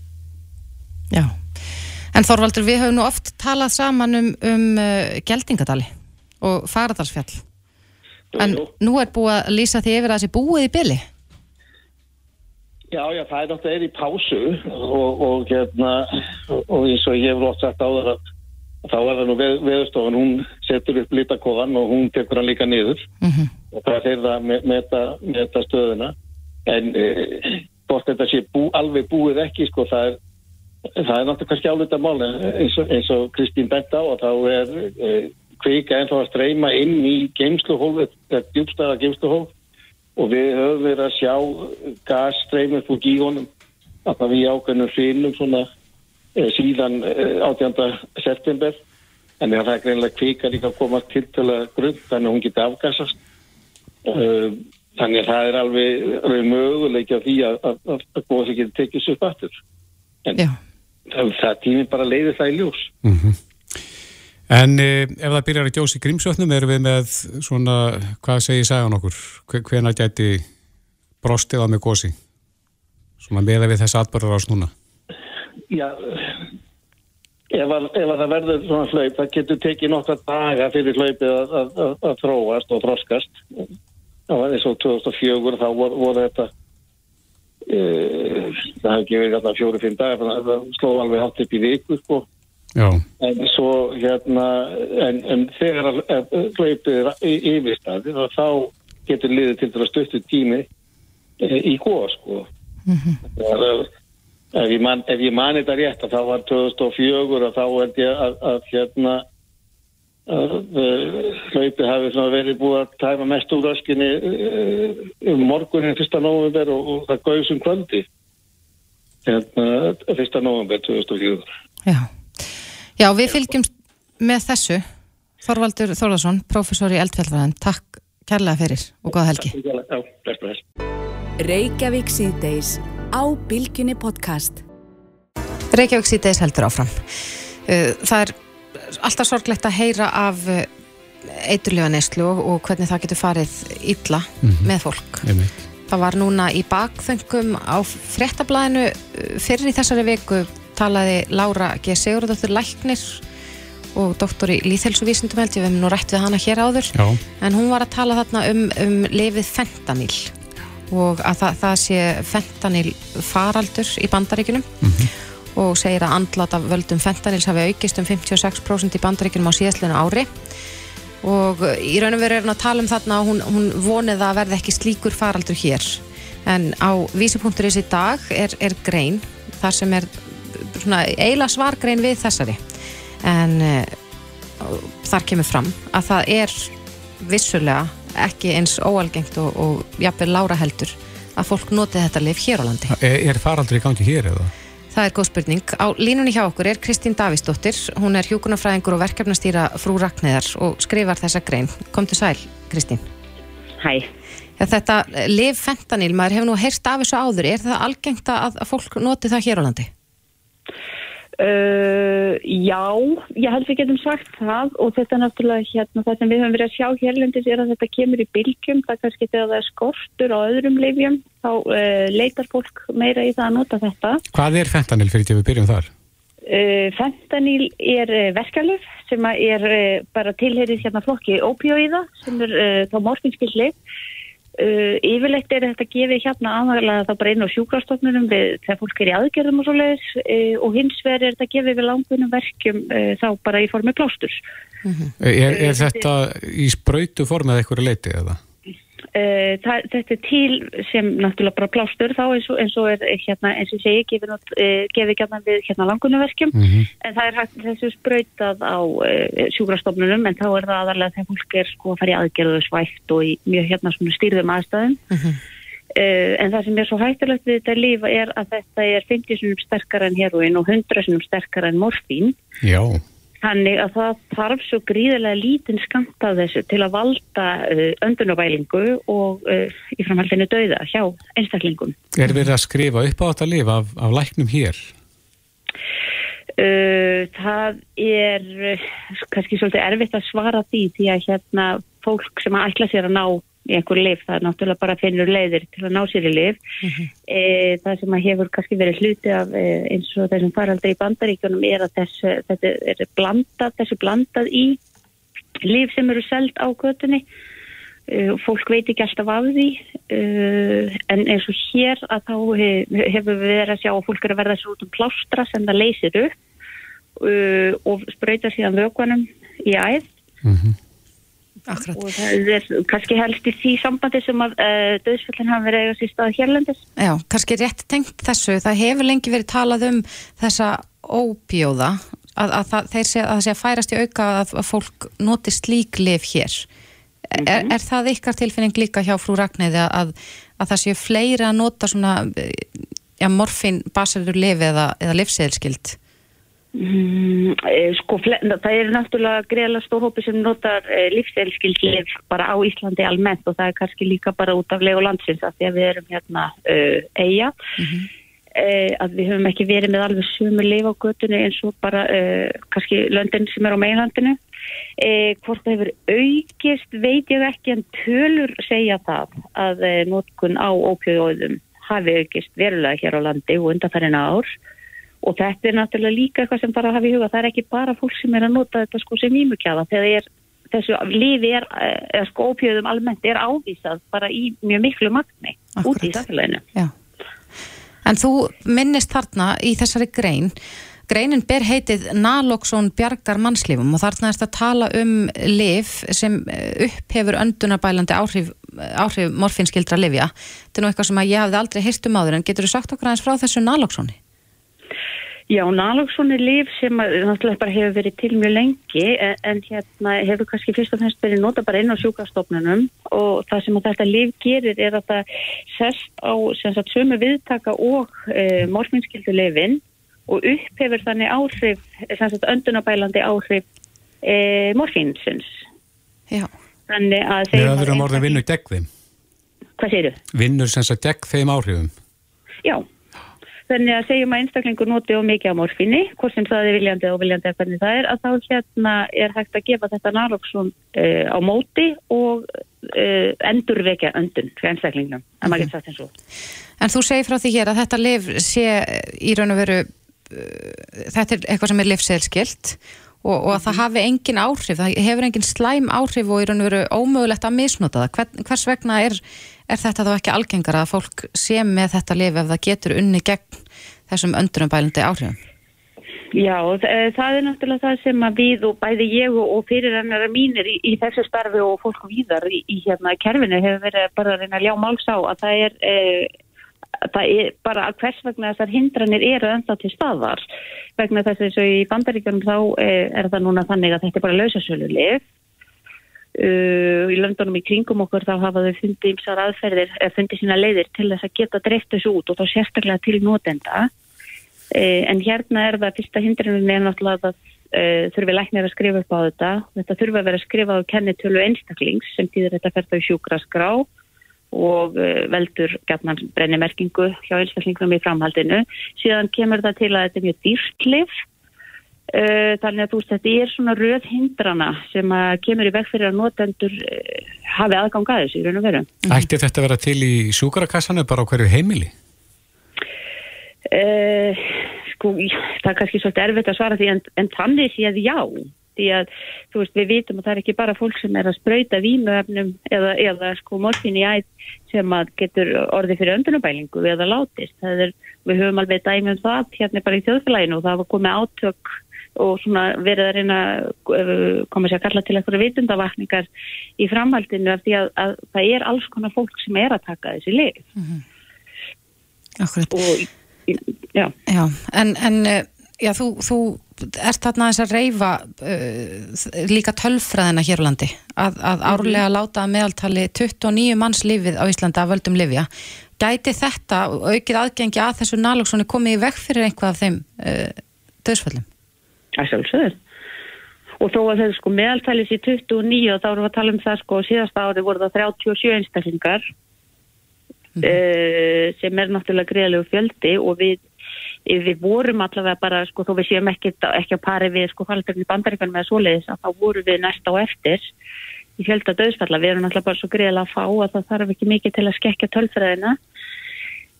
Já. En Þorvaldur, við höfum nú oft talað saman um, um uh, Geldingadali og Faradalsfjall. En nú er búið að lýsa því yfir að þessi búið í byli. Já, já, það er náttúrulega er í pásu og, og hérna og eins og ég hefur oft sagt áður að þá er það nú veð, veðustofan, hún setur upp litakofan og hún tekur hann líka niður. Mm og það er þeirra að me- meta, meta stöðuna. En e, hvort þetta sé bú, alveg búið ekki sko, það er það er náttúrulega kannski álita mál en eins og, eins og Kristín bent á að þá er e, kvika ennþá að streyma inn í geimsluhólf, þetta djúbstæða geimsluhólf og við höfum verið að sjá gasstreymið fór gígunum. Að það við ákveðnum hrinum svona e, síðan e, 18. september. En það er greinlega kvika líka að koma til til að grunn þannig að hún geti afgassast uh, þannig að það er alveg, á því að, að, að, að geti tekið sér upp aftur. En Já. það, það tími bara leiði það í ljós En e, ef það byrjar að gjósa í grímsvötnum erum við með svona, hvað segir sagan okkur? Hve- Hvenær gæti brostið á með gósi? Svona meða við þess atbörður ás núna. Já, ef, að, ef að það verður svona hlaup, það getur tekið nokkra daga fyrir hlaupið að, að, að, að þróast og þroskast. Það var eins og 2004 þá voru, voru þetta uh, það hefði fjóri-fimm dagar þannig að það sló alveg hátt upp í viku sko. Já, en svo hérna en, en þegar hlaupið er og þá getur liðið til að stöttu tími e, í góða sko Það er- ef ég man, ef ég man þetta rétt að þá var 2004 og þá held ég að, að hérna að uh, hlaupið hafi verið búið að tæma mest úr öskinni uh, um morgunin 1. november og, og það gauðs um kvöldi hérna 1. november 2004 Já. Já, við fylgjumst með þessu. Þorvaldur Þorðarsson, prófessor í eldfjallfræðin Takk kærlega fyrir og góða helgi. Já, bless, bless. Reykjavík síðdeis á Bilginni podcast. Reykjavík síðdeis heldur áfram. Uh, Það er alltaf sorglegt að heyra af eiturlega neyslu og, og hvernig það getur farið illa með fólk. Einmitt. Það var núna í bakþöngum á fréttablaðinu uh, fyrir í þessari viku talaði Lára G. Sigurðardóttir Læknir og doktor í líðhelsuvísindum held ég, við hefum nú rætt við hana hér áður. Já, en hún var að tala þarna um, um lifið fentaníl og að það, það sé fentaníl faraldur í bandaríkunum og segir að andlat af völdum fentaníls hafi aukist um 56% í bandaríkunum á síðastleinu ári. Og í raun og veru er hún að tala um þarna að hún, hún vonið að verði ekki slíkur faraldur hér. En á vísi.is í dag er, er grein þar sem er svona eiginlega svargrein við þessari en uh, þar kemur fram að það er vissulega ekki eins óalgengt og, og jafnvel lára heldur að fólk noti þetta lif hér á landi. er, er faraldur í gangi hér eða? Það er góð spurning. Á línunni hjá okkur er Kristín Davísdóttir. Hún er hjúkunarfræðingur og verkefnastýra frú Ragnæðar og skrifar þessa grein. Komdu sæl, Kristín. Hæ. Ja, þetta lif fentanil, maður hefur nú heyrst af þessu áður. Er það algengt að fólk noti það hér á landi? Uh, já, ég held við getum sagt það og þetta er náttúrulega hérna það sem við höfum verið að sjá hérlendis er að þetta kemur í bylgjum, það kannski þegar það er skortur á öðrum lifjum, þá uh, leitar fólk meira í það að nota þetta. Hvað er fentanil fyrir til við byrjum þar? Uh, fentaníl er uh, verkalöf sem er bara tilherið hérna flokki ópíóiða sem er þá morfinskilli. Uh, yfirleitt er þetta gefið hérna aðalega þá bara inn á sjúkrastofnunum við, þegar fólk er í aðgerðum og svo leiðis uh, og hins vegar er þetta gefið við langunum verkjum uh, þá bara í formi plástur. Er, er þetta í sprautu form eða eitthvað leiti eða? Uh, það, þetta er til sem náttúrulega bara plástur þá eins og, eins og er hérna eins og segi gefið, uh, hérna við hérna langunum verkjum Mhm. en það er hægt þessu sprautað á uh, sjúkrastofnunum en þá er það aðarlega þegar fólk er sko að fara í aðgerðu svæft og í mjög hérna svona stýrðum aðstæðum. Uh, en það sem er svo hættulegt við þetta líf er að þetta er 50 sinum sterkar en heroin og 100 sinum sterkar en morfín. Já, Þannig að það þarf svo gríðilega lítinn skamt af þessu til að valda uh, öndunabælingu og uh, í framhaldinu dauða hjá einstaklingum. er verið að skrifa upp á þetta lif af, af læknum hér? Uh, það er uh, kannski svolítið erfitt að svara því því að hérna fólk sem að ætla sér að ná í einhver lif, það er náttúrulega bara finnur leiðir til að ná sér í lif. e, það sem að hefur kannski verið hluti af e, eins og þessum faraldri í bandaríkjunum er að þess, þetta er blandað, þessu blandað í lif sem eru seld á götunni. Uh, fólk veit ekki alltaf af því. Uh, en eins og hér að þá he- hefur við verið að sjá að fólk er að verða sér út um plástra sem það leysir upp uh, og sprautar síðan vökunum í æð Akkurat. og það er kannski helst í því sambandi sem að uh, döðsfjöldin hafa verið eigast í stað hérlendis Já, kannski rétt tengt þessu, það hefur lengi verið talað um þessa óbjóða að, að það, þeir sé, að það sé að færast í auka að, að fólk noti slík lif hér. Er, er það ykkar tilfinning líka hjá frú Ragnæði að, að það sé fleiri að nota svona eh, ja, morfin basarður lif eða, eða lifseðilskild? Mm, eh, sko, það er náttúrulega greiðlega stór hópi sem notar uh, lífstelskildlif bara á Íslandi almennt og það er kannski líka bara út af legu landsins af því að við erum hérna uh, eiga uh, að við höfum ekki verið með alveg sumu lif á götunni eins og bara uh, kannski löndin sem er á meilandinu hvort það hefur aukist veit ég ekki en tölur segja það að notkun á ópjöðuðum hafi aukist verulega hér á landi og undanfærin ár og þetta er náttúrulega líka eitthvað sem bara hafa í huga það er ekki bara fólk sem er að nota þetta sko sem ímukjafa þegar er, þessu lifi er, eh, eða sko ópjöðum almennt er ávísað bara í mjög miklu magni út í samfélaginu Já. En þú minnist þarna í þessari grein Greinin ber heitið Naloxón bjargar mannslífum og þarna erst að tala um liv sem upphefur öndunabælandi áhrif, áhrif morfinskildra livja. Þetta er nú eitthvað sem ég hafði aldrei hýrt um áður en getur þú sagt okkur aðeins frá þessu Naloxóni? Já, Naloxón er liv sem að, náttúrulega bara hefur verið til mjög lengi en, en hérna hefur kannski fyrst og fremst verið nota bara inn á sjúkastofnunum og það sem þetta liv gerir er að það sest á sagt, sömu viðtaka og e, morfinskildu livin og upphefur þannig áhrif, sagt, öndunabælandi áhrif e, morfinsins. Já. Þannig að þeir... Það eru um orðin vinnu gegn þeim. Hvað þau? Vinnur sem sagt gegn þeim áhrifum. Já. Þannig að segjum að einstaklingur noti á mikið á morfinni, hvort sem það er viljandi og viljandi að hvernig það er, að þá hérna er hægt að gefa þetta naloxun uh, á móti og uh, endurvekja öndun fyrir einstaklingnum, að maður getur sagt eins og. En þú segir frá því hér að þetta liv sé í raun og veru þetta er eitthvað sem er livseðilskilt og, og að það mhm. hafi engin áhrif, það hefur engin slæm áhrif og í raun og veru ómögulegt að misnota það. Hvers vegna er, er þetta þá ekki algengar að fólk sé með þetta liv ef það getur unni gegn þessum öndurumbælandi áhrifum? Já, það er náttúrulega það sem að við og bæði ég og fyrirrannara mínir í, í þessu starfi og fólk víðar í, í hérna kerfinu hefur verið bara að reyna að ljá máls á að það er eh, það er bara að hvers vegna þessar hindranir eru ennþá til staðvar vegna þess að þessu í bandaríkjum þá eh, er það núna þannig að þetta er bara lausasölu lif uh, í löndunum í kringum okkur þá hafa þau fundið ímsar aðferðir eða fundið sína leiðir til þess að geta dreift þessu út og þá sérstaklega til nótenda uh, en hérna er það fyrsta hindranir er náttúrulega að uh, þurfi læknir að skrifa upp á þetta. Þetta þurfi að vera skrifað á kennitölu einstaklings sem týður þetta ferða í sjúkraskrá og eh, veldur gætnan brennimerkingu hjá einstaklingunum í framhaldinu. Síðan kemur það til að þetta er mjög dýrklif eh, þannig að þú veist þetta er svona röð hindrana sem kemur í veg fyrir að notendur eh, hafi aðgang aðeins í raun og veru. Ætti þetta að vera til í sjúkarakassanu bara á hverju heimili? Uh, sko, það er kannski svolítið erfitt að svara því en, en þannig sé að já því að þú veist við vitum að það er ekki bara fólk sem er að spröyta vímuöfnum eða, eða sko morfin í ætt sem að getur orði fyrir öndunabælingu eða látist. Er, við höfum alveg dæmi um það hérna bara í þjóðfélaginu og það var komið átök og svona verið að reyna uh, koma sér að kalla til eitthvað vitundavakningar í framhaldinu af því að, að það er alls konar fólk sem er að taka þessi lið. Mm -hmm. Akkurat. Og, já. Já, en, en uh, já, þú, þú ert þarna þess að reyfa uh, líka tölfræðina hér á landi að, að mhm. árlega láta að meðaltali 29 manns lífið á Íslanda að völdum lifja. Gæti þetta aukið aðgengi að þessu nálóksónu komið í vekk fyrir einhvað af þeim uh, döðsföllum? Það sjálfsögur. Og þó að það sko meðaltalis í 29 og þá erum við að tala um það sko síðasta ári voru það 37 einstaklingar mm -hmm. uh, sem er náttúrulega greiðlegu fjöldi og við við vorum allavega bara, sko, þó við séum ekki, ekki að pari við, sko, faldurinn í bandaríkanum eða svoleiðis, að þá vorum við næsta á eftir í fjölda döðsfalla. Við erum alltaf bara svo greiðilega að fá að það þarf ekki mikið til að skekja tölfræðina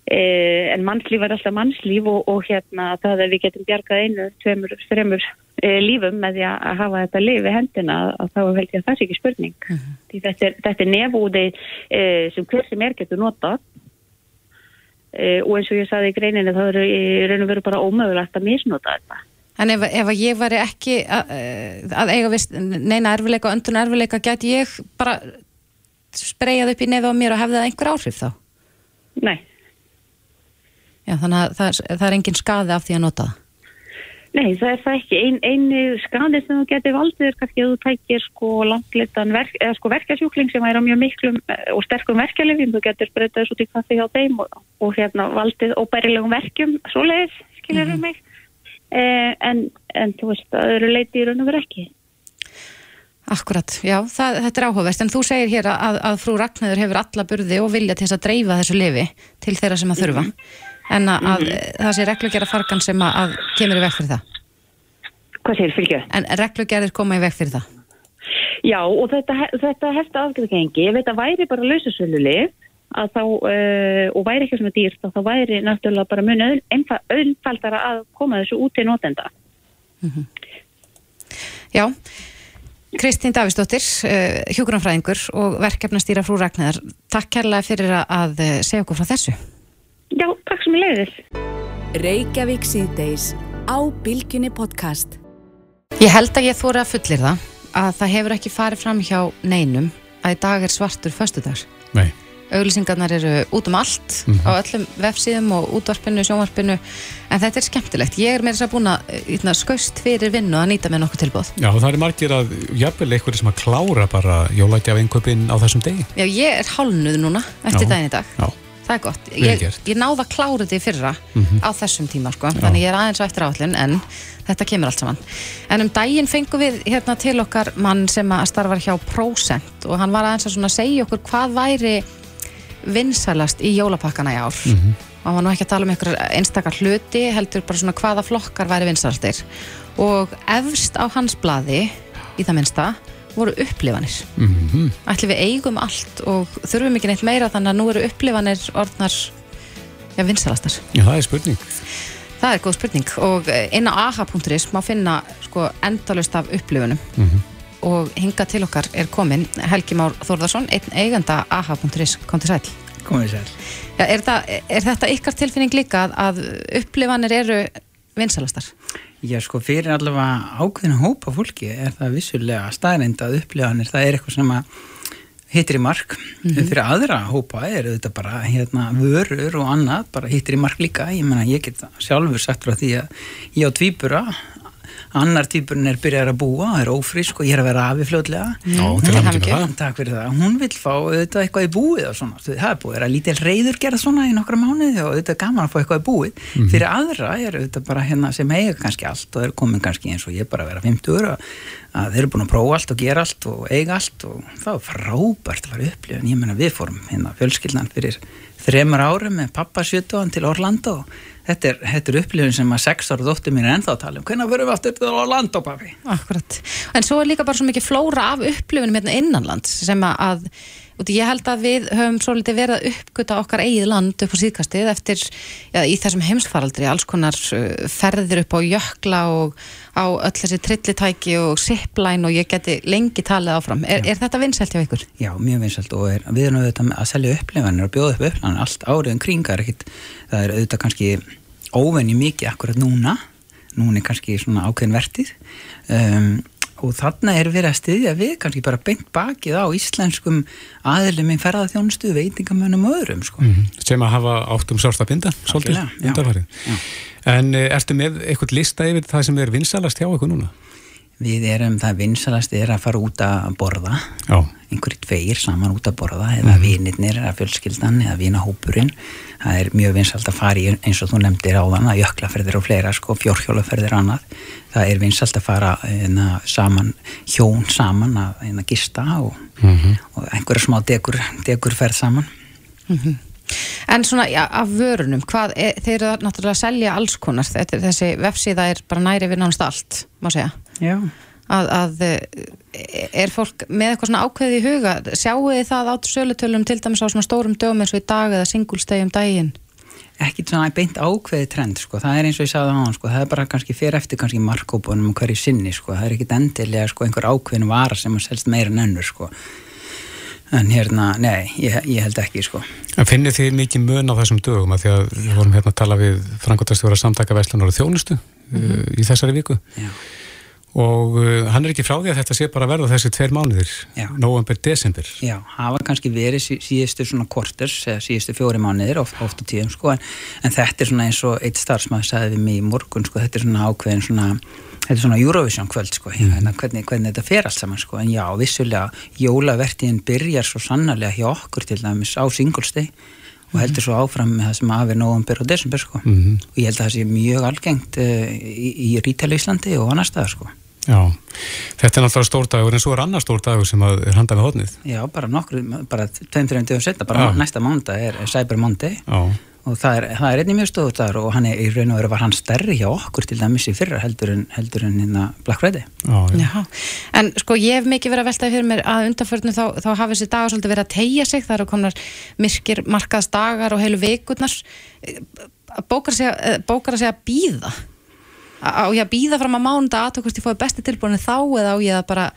en mannslíf er alltaf mannslíf og, og hérna það að við getum bjargað einu, tveimur, þreimur eh, lífum með því að hafa þetta lifi hendina að þá held ég að það sé ekki spurning. Uh mhm. -huh. Þetta er, er nefúði eh, sem hver sem er getur notað e, og eins og ég saði í greininu þá eru í raun og veru bara ómögulegt að misnota þetta. En ef, ef ég var ekki að, að eiga vist, neina erfileika öndun erfileika, get ég bara spreyjað upp í nefa á mér og hefði það einhver áhrif þá? Nei. Já, þannig að það, það er engin skaði af því að nota það? Nei, það er það ekki. Ein, einu skadið sem þú getur valdið er kannski að þú tækir sko langleitan verk, eða sko verkasjúkling sem er á mjög miklum eh, og sterkum verkjalefjum. Þú getur breytað út í kaffi hjá þeim og, og hérna valdið óbærilegum verkjum, svo leiðis, skiljarum mm -hmm. mig. Eh, en, en þú veist, það eru leitið í raun og verið ekki. Akkurat, já, það, þetta er áhugavert. En þú segir hér að, að frú Ragnæður hefur alla burði og vilja til þess að dreifa þessu lifi til þeirra sem að þurfa. Mm -hmm en að, mm -hmm. það sé reglugjara fargan sem að, að kemur í veg fyrir það Hvað sér fylgja? En reglugjaraðir koma í veg fyrir það Já og þetta, þetta hefði afgjörðgengi, ef þetta væri bara lausasölulið þá, uh, og væri ekki svona dýrt þá væri náttúrulega bara muni auðfaldara að koma þessu út til notenda mm -hmm. Já Kristín Davistóttir, uh, hjókunarfræðingur og verkefnastýra frú Ragnar, takk kærlega fyrir að segja okkur frá þessu Já, sem leiðis. Reykjavík síðdeis á Bilginni podcast. Ég held að ég þóri að fullir það að það hefur ekki farið fram hjá neinum að í dag er svartur föstudags. Nei, Auglýsingarnar eru út um allt á öllum vefsíðum og útvarpinu, sjónvarpinu en þetta er skemmtilegt. Ég er meira þess að búin að eitna, skaust fyrir vinnu að nýta með nokkuð tilbúð. já það er margir að jafnvel eitthvað sem að klára bara jólækja af einhverjum á þessum degi Já, ég er hálnuð núna eftir daginn í dag. Já, Það er gott. Ég, ég náða að klára þetta í fyrra á þessum tíma, sko. Þannig ég er aðeins á eftir áallin, en þetta kemur allt saman. En um daginn fengum við hérna til okkar mann sem að starfar hjá Procent og hann var aðeins að svona segja okkur hvað væri vinsælast í jólapakkana í ár. Og hann var nú ekki að tala um einhverjar einstakar hluti, heldur bara svona hvaða flokkar væri vinsælastir. Og efst á hans blaði, í það minnsta, voru upplifanir mhm, ætli við eigum allt og þurfum ekki neitt meira þannig að nú eru upplifanir orðnar já, vinsalastar. já það er spurning Það er góð spurning og eh, inn á aha.is má finna sko endalust af upplifunum Mhm. og hinga til okkar er komin Helgi Már Þórðarsson, einn eiganda aha.is, kom til sæl. komið sér. Já, er, það, er þetta ykkar tilfinning líka að, að upplifanir eru vinsalastar? Já, sko, fyrir allavega ákveðin hópa fólki er það vissulega staðreind að upplifanir, það er eitthvað sem að hittir í mark. Fyrir aðra hópa er þetta bara hérna, vörur og annað, bara hittir í mark líka. Ég meina, ég get sjálfur sagt frá því að ég á tvíbura, annar tvíburinn er byrjar að búa, er ófrísk og ég er að vera afi með það Takk fyrir það. Hún vil fá auðvitað eitthvað í búið og svona. Það er búið að lítil reyður gera svona í nokkra mánuði og auðvitað er gaman að fá eitthvað í búið. Fyrir aðra er auðvitað bara hérna sem eiga kannski allt og er komin kannski eins og ég bara að vera 50 að, að þeir eru búin að prófa allt og gera allt og eiga allt og það var frábært að fara upplifin. Ég meina við fórum hérna fjölskyldan fyrir þremur árum með pappa 70 til Orlando og þetta er, þetta er upplifin sem að sex ára dóttir mín er ennþá að tala um. Hvernig fyrir við aftur til Orlando, pappi? Akkurat. En svo er líka bara svo mikið flóra af upplifunum hérna innanlands sem að, út, ég held að við höfum svolítið verið að uppgöta okkar eigið land upp á síðkastið eftir, já, í þessum heimsfaraldri, alls konar uh, ferðir upp á jökla og á öll þessi trillitæki og zipline og ég geti lengi talið áfram. Er, er þetta vinsælt hjá ykkur? Já, mjög vinsalt og er, við erum auðvitað að selja upplifanir og bjóða upp upplifanir allt árið en kring, það er ekkit, það er auðvitað kannski óvenni mikið akkurat núna, núna er kannski svona ákveðin vertið um, og þarna er verið að styðja við kannski bara beint bakið á íslenskum aðilum í ferðarþjónustu, veitingamönnum og öðrum sko. Mhm. sem að hafa átt um sárt að binda svolítið Já. En uh, ertu með eitthvað lista yfir það sem er vinsalast hjá ykkur núna? Við erum, það vinsalast er að fara út að borða. Já, einhverjir tveir saman út að borða eða mm. vinirnir eða fjölskyldan eða vinahópurinn. Það er mjög vinsalt að fara í eins og þú nefndir áðan að jöklaferðir og fleira sko, fjórhjólaferðir og annað. Það er vinsalt að fara eina, saman, hjón saman að eina, gista og, og einhverja smá degur, degurferð saman. En svona ja, af vörunum, hvað, er, þeir eru náttúrulega að selja alls konar, þetta, þessi vefsíða er bara næri við nánast allt, má segja. Að, að eh, er fólk með eitthvað svona ákveði í huga? Sjáu þið það át sölutölum til dæmis á svona stórum dögum eins og í dag eða singulstegi um daginn? Ekki svona beint ákveði trend sko, það er eins og ég sagði á hann sko, það er bara kannski fyrir eftir kannski markkópunum hverju sinni sko, það er ekkit endilega sko einhver ákveðin vara sem að selst meira en önnur sko. En hérna, nei, ég, ég held ekki sko. En finnir þið mikið mun á þessum dögum? Að því að við vorum hérna að tala við frangotastjóra samtaka Vestlunar og þjónustu uh, í þessari viku. Já. Og uh, hann er ekki frá því að þetta sé bara verða þessi tveir mánuðir, november, desember. Já, hafa kannski verið sí, síðustu svona korters eða síðustu fjóri mánuðir oft, oft á tíðum sko en, en þetta er svona eins og eitt starfsmæður sagði við mig í morgun sko, þetta er svona ákveðin svona þetta er svona Eurovision kvöld sko mm. hérna, hvernig, hvernig þetta fer allt saman sko en já, vissulega jólavertíðin byrjar svo sannarlega hjá okkur til dæmis á singulsteg og heldur svo áfram með það sem afi november og desember sko. Mhm. og ég held að það sé mjög algengt uh, í, í Rítal Íslandi og annar staðar sko Já, þetta er náttúrulega stór dagur en svo er annar stór dagur sem að er handað með hodnið Já, bara nokkru, bara tveim, þreim dögum setna, bara Já. næsta mánda er, er Cyber Monday. Já, og það er, það er einnig mjög stóður dagur og hann er í raun og veru var hann stærri hjá okkur til dæmis í fyrra heldur en, heldur en hérna Black Friday. já, já. En sko ég hef mikið verið að veltaði fyrir mér að undanförnum þá, þá hafi þessi dagar svolítið verið að tegja sig, það eru komnar myrkir markaðs dagar og heilu vikurnar. Bókar að segja, eh, bókar að segja býða á ég að býða fram að mánunda aðtökust ég fóði besti tilbúinu þá eða á ég að bara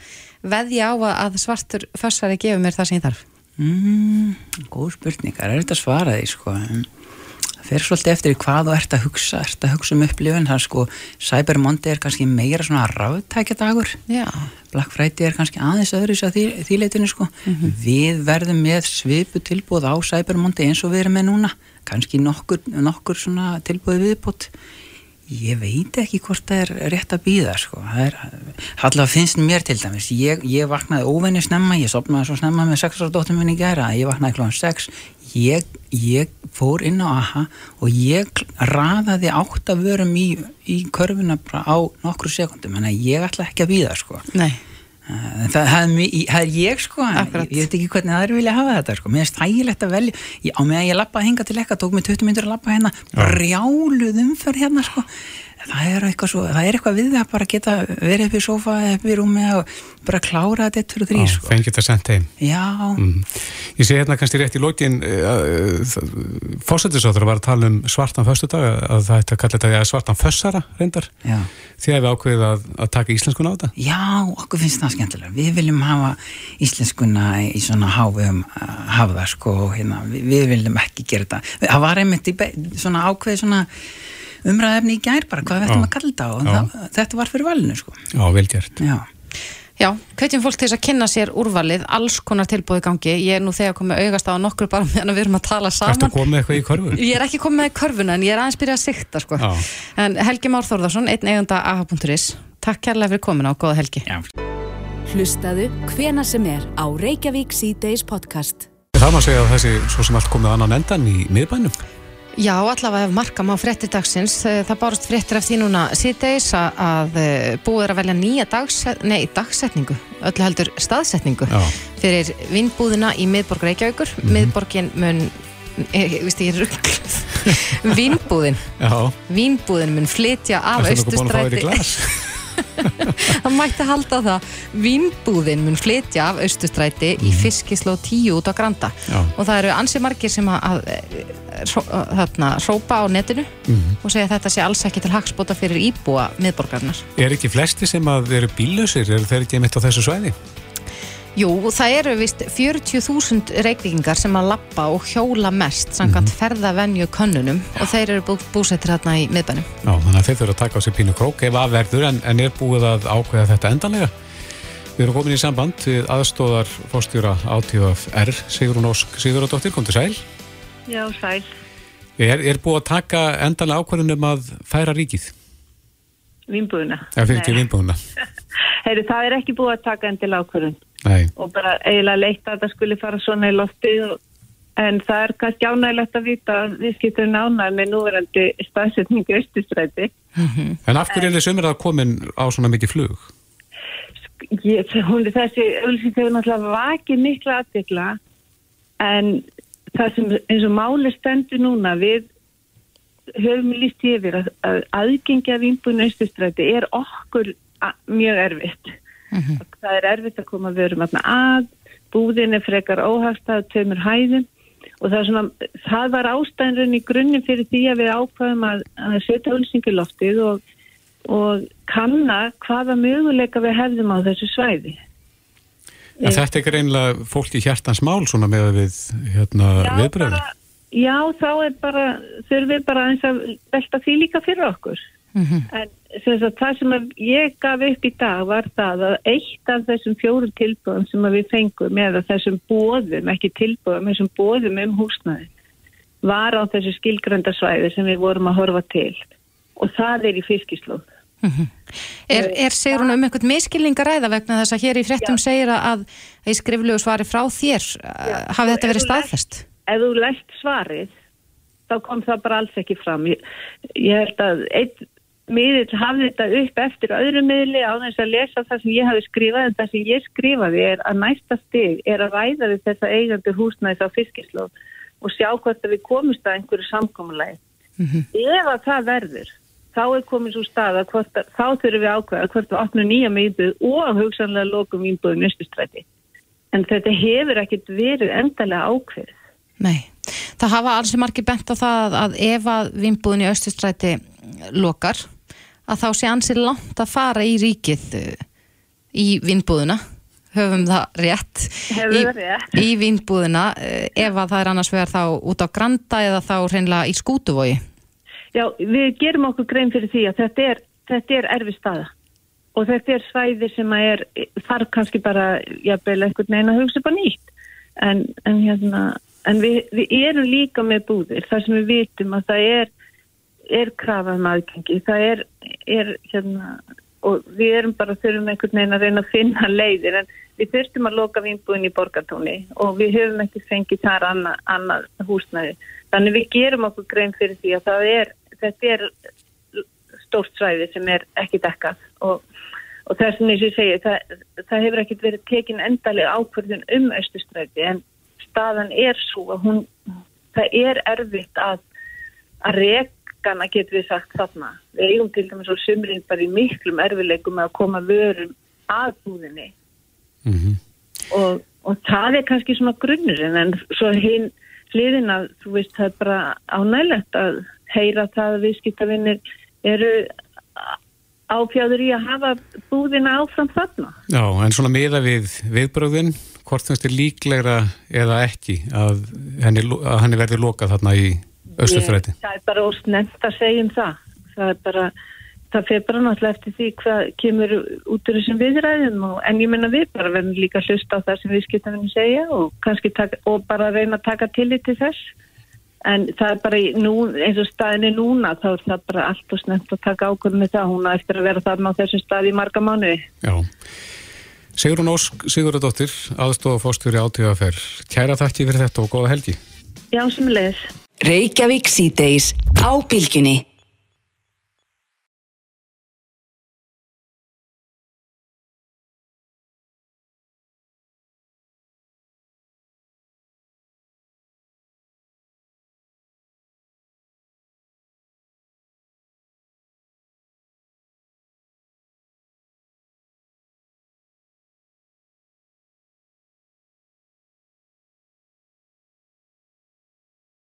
veðja á að, að svartur fössari gefur mér það sem ég þarf? Mm, góð spurning, það er þetta að svara því sko. en fer svolítið eftir hvað þú ert að hugsa, ert að hugsa um upplifun, það er sko, Cyber Monday er kannski meira svona ráðtækjadagur, Black Friday er kannski aðeins öðru að því, því leitinu sko. Við verðum með svipu tilbúð á Cyber Monday eins og við erum með núna, kannski nokkur, nokkur svona tilbúð viðbútt. Ég veit ekki hvort það er rétt að býða sko. Allavega finnst mér til dæmis, ég, ég vaknaði óvenni snemma, ég sopnaði svo snemma með 6 ára dóttum minni gæra, ég vaknaði klóðan 6, ég, ég fór inn á AHA og ég raðaði átt að vörum í, í körfuna á nokkru sekundum, en ég ætla ekki að býða sko. nei, En Það, það, er, mi- það er ég sko Akkurat. ég, ég veit ekki hvernig er vilja hafa þetta sko. mér finnst þægilegt að velja ég, á meðan ég lappaði hinga til ekka, tók mig 20 minnur að lappa hérna, brjáluð umferð hérna sko það er eitthvað, svo, það er eitthvað við það bara geta verið upp í sofa eða upp í rúmi og bara klára þetta eitt fyrir þrý sko. fengið þetta sendt heim Mm. Ég sé hérna kannski rétt í lókin fósættisáður var að tala um svartan föstudag að það ætti að kalla þetta svartan fössara reyndar já því að við ákveðið að, að taka íslenskun á þetta Já, okkur finnst það skemmtilega. Við viljum hafa íslenskuna í svona hávum hafa það sko, hérna, við, við viljum ekki gera þetta. Það var einmitt í svona ákveði svona umræðefni í gær bara, hvað Já. að kalla þetta og Já. það, þetta var fyrir valinu sko. Já, velgjert Já, Já, hvetjum fólk til þess að kynna sér úrvalið, alls konar tilbúið gangi. Ég er nú þegar komið augast á nokkru bara meðan við erum að tala saman. komið eitthvað í körfu? Ég er ekki komið með körfuna en ég er aðeins byrjað að sikta sko. Já. En Helgi Már Þórðarsson, einn eigunda aha.is, takk kærlega fyrir komin á, góða Helgi. já. Hlustaðu hvena sem er á Reykjavík C-Days podcast. Það má segja að þessi svo sem allt komið annan endan í miðbænum Já, allavega ef markam á fréttir dagsins, eh, það bárust fréttir eftir því núna síðdeis að, eh, búið er að velja nýja dags, nei, dagsetningu, öllu heldur staðsetningu Já. fyrir vinnbúðina í miðborg Reykjavíkur. Miðborgin mun, ég, veist ég er ruggluð, vinnbúðin, Já, vinnbúðin mun flytja af ertu Það mætti halda það. Vinnbúðin mun flytja af austurstræti í fiskisló 10 út á Granda. Já. Og það eru ansi margir sem að, þarna, hrópa á netinu og segja að þetta sé alls ekki til hagspota fyrir íbúa miðborgarnar. Er ekki flesti sem að eru bílausir, eru þeir ekki mitt á þessu svæði? Jú, það eru vist 40.000 reykvíkingar sem að lappa og hjóla mest samkvæmt mm ferðavenju könnunum og þeir eru bú, búsettir hérna í miðbænum. Já, þannig að þeir þurfa að taka á sig pínu krók ef að verður en, en er búið að ákveða þetta endanlega. Við erum komin í samband við aðstóðar fórstjóra ATFR, Sigrun Ósk Sigurðardóttir, kom til sæl. Já, sæl. Er, er búið að taka endanlega ákveðun um að færa ríkið? Vínbúðuna. Já, fyrir ekki vinnbúðuna. Heyri, það er ekki búið að taka endil ákvörðun Nei, og bara eiginlega leitt að það skulle fara svona í lofti og, en það er kannski ánægilegt að vita að við skiptum ánæg með núverandi staðsetningu austustræti. en af hverju er þið sömur að komin á svona mikið flug? Ég, hún, þessi auðvitað hefur náttúrulega vakið mikla aðdekla en það sem eins og máli stendur núna við höfum líst yfir að, að aðgengja vínbúinu austustræti er okkur mjög erfitt. Það er erfitt að koma við erum að búðin er frekar óhagstað tveimur hæðum og það, svona, það var ástæðinrun í grunnum fyrir því að við ákvaðum að, að setja ölsingiloftið og, og kanna hvaða möguleika við hefðum á þessu svæði. En þetta er ekki reynilega fólk í hjartans mál svona með að við hérna, viðbröðum? já, þá er bara, þurfum við bara aðeins að velta því líka fyrir okkur. En sem sagt, það sem að ég gaf upp í dag var það að eitt af þessum fjórum tilbúðum sem að við fengum eða þessum bóðum, ekki tilbúðum, þessum bóðum um húsnaði var á þessu skilgrönda svæði sem við vorum að horfa til og það er í fiskislóð. Er, er Sigrun um einhvern miskilning að ræða vegna þess að hér í fréttum segir að, að í skriflegu svari frá þér uh, hafi þetta verið staðfest? Ef þú læst svarið, þá kom það bara alls ekki fram. Ég, ég held að einn miðill hafði þetta upp eftir öðru miðli á þess að lesa það sem ég hafi skrifað en það sem ég skrifaði er að næsta stig er að ræða við þessa eigandur húsnæðis á fiskislóð og sjá hvort að við komumst að einhverju samkomulægi. Ef að það verður, þá er komið svo stað að hvort, þá þurfum við ákveða hvort við opnum nýja miðbúð og hugsanlega lokum vínbúðum nýstustræti. En þetta hefur ekkit verið endalega ákveð. Nei, það hafa alls margir bent á það að ef að vinnbúðin í Östustræti lokar, að þá sé ansið langt að fara í ríkið uh, í vinnbúðina höfum það rétt í, rétt. í vínbúðina eh, ef að það er annars vegar þá út á Granda eða þá hreinlega í Skútuvogi. Já, við gerum okkur grein fyrir því að þetta er, þetta er erfi staða. Og þetta er svæði sem að er, þarf kannski bara, jafnvel einhvern veginn að hugsa á nýtt. En, en hérna, en við, við erum líka með búðir þar sem við vitum að það er, er krafa um aðgengi, það er, er hérna, og við erum bara þurfum einhvern veginn að reyna að finna leiðir en við þurftum að loka vínbúin í borgartóni og við höfum ekki fengið þar annað, annað húsnæði. Þannig við gerum okkur grein fyrir því að það er, þetta er stórt svæði sem er ekki dekkað og, og vegna eins og ég segi, það, það hefur ekkit verið tekin endalega ákvörðun um austustræti en staðan er svo að hún, það er erfitt að, að rekana getur við sagt þarna. Við eigum til dæmis og sumrin bara í miklum erfileikum að koma vörum að búðinni og, og það er kannski svona grunnurinn en svo hinn hliðin að þú veist það er bara ánægilegt að heyra það að viðskiptavinnir eru áfjáður í að hafa búðina áfram þarna. Já, en svona miða við viðbröðin, hvort finnst þér líklegra eða ekki að henni, að henni verði lokað þarna í Östufræti? Það er bara ósnend að segja um það. Það er bara, það fer bara náttúrulega eftir því hvað kemur út úr þessum viðræðum og, en ég menna við bara verðum líka að hlusta á það sem viðskiptavinnir segja og kannski taka, og bara reyna að taka tillit til þess. En það er bara, í- nú, eins og staðinni núna, þá er það bara allt og snemt að taka ákvörðum með það. Hún á eftir að vera þarna á þessum staði í marga mánuði. Já. Sigrun Ósk, Sigurðardóttir, aðstofa fórstjóri átíðafer. Kæra þakki fyrir þetta og góða helgi. Já, sem leðis. Reykjavík síðdeis á bylginni.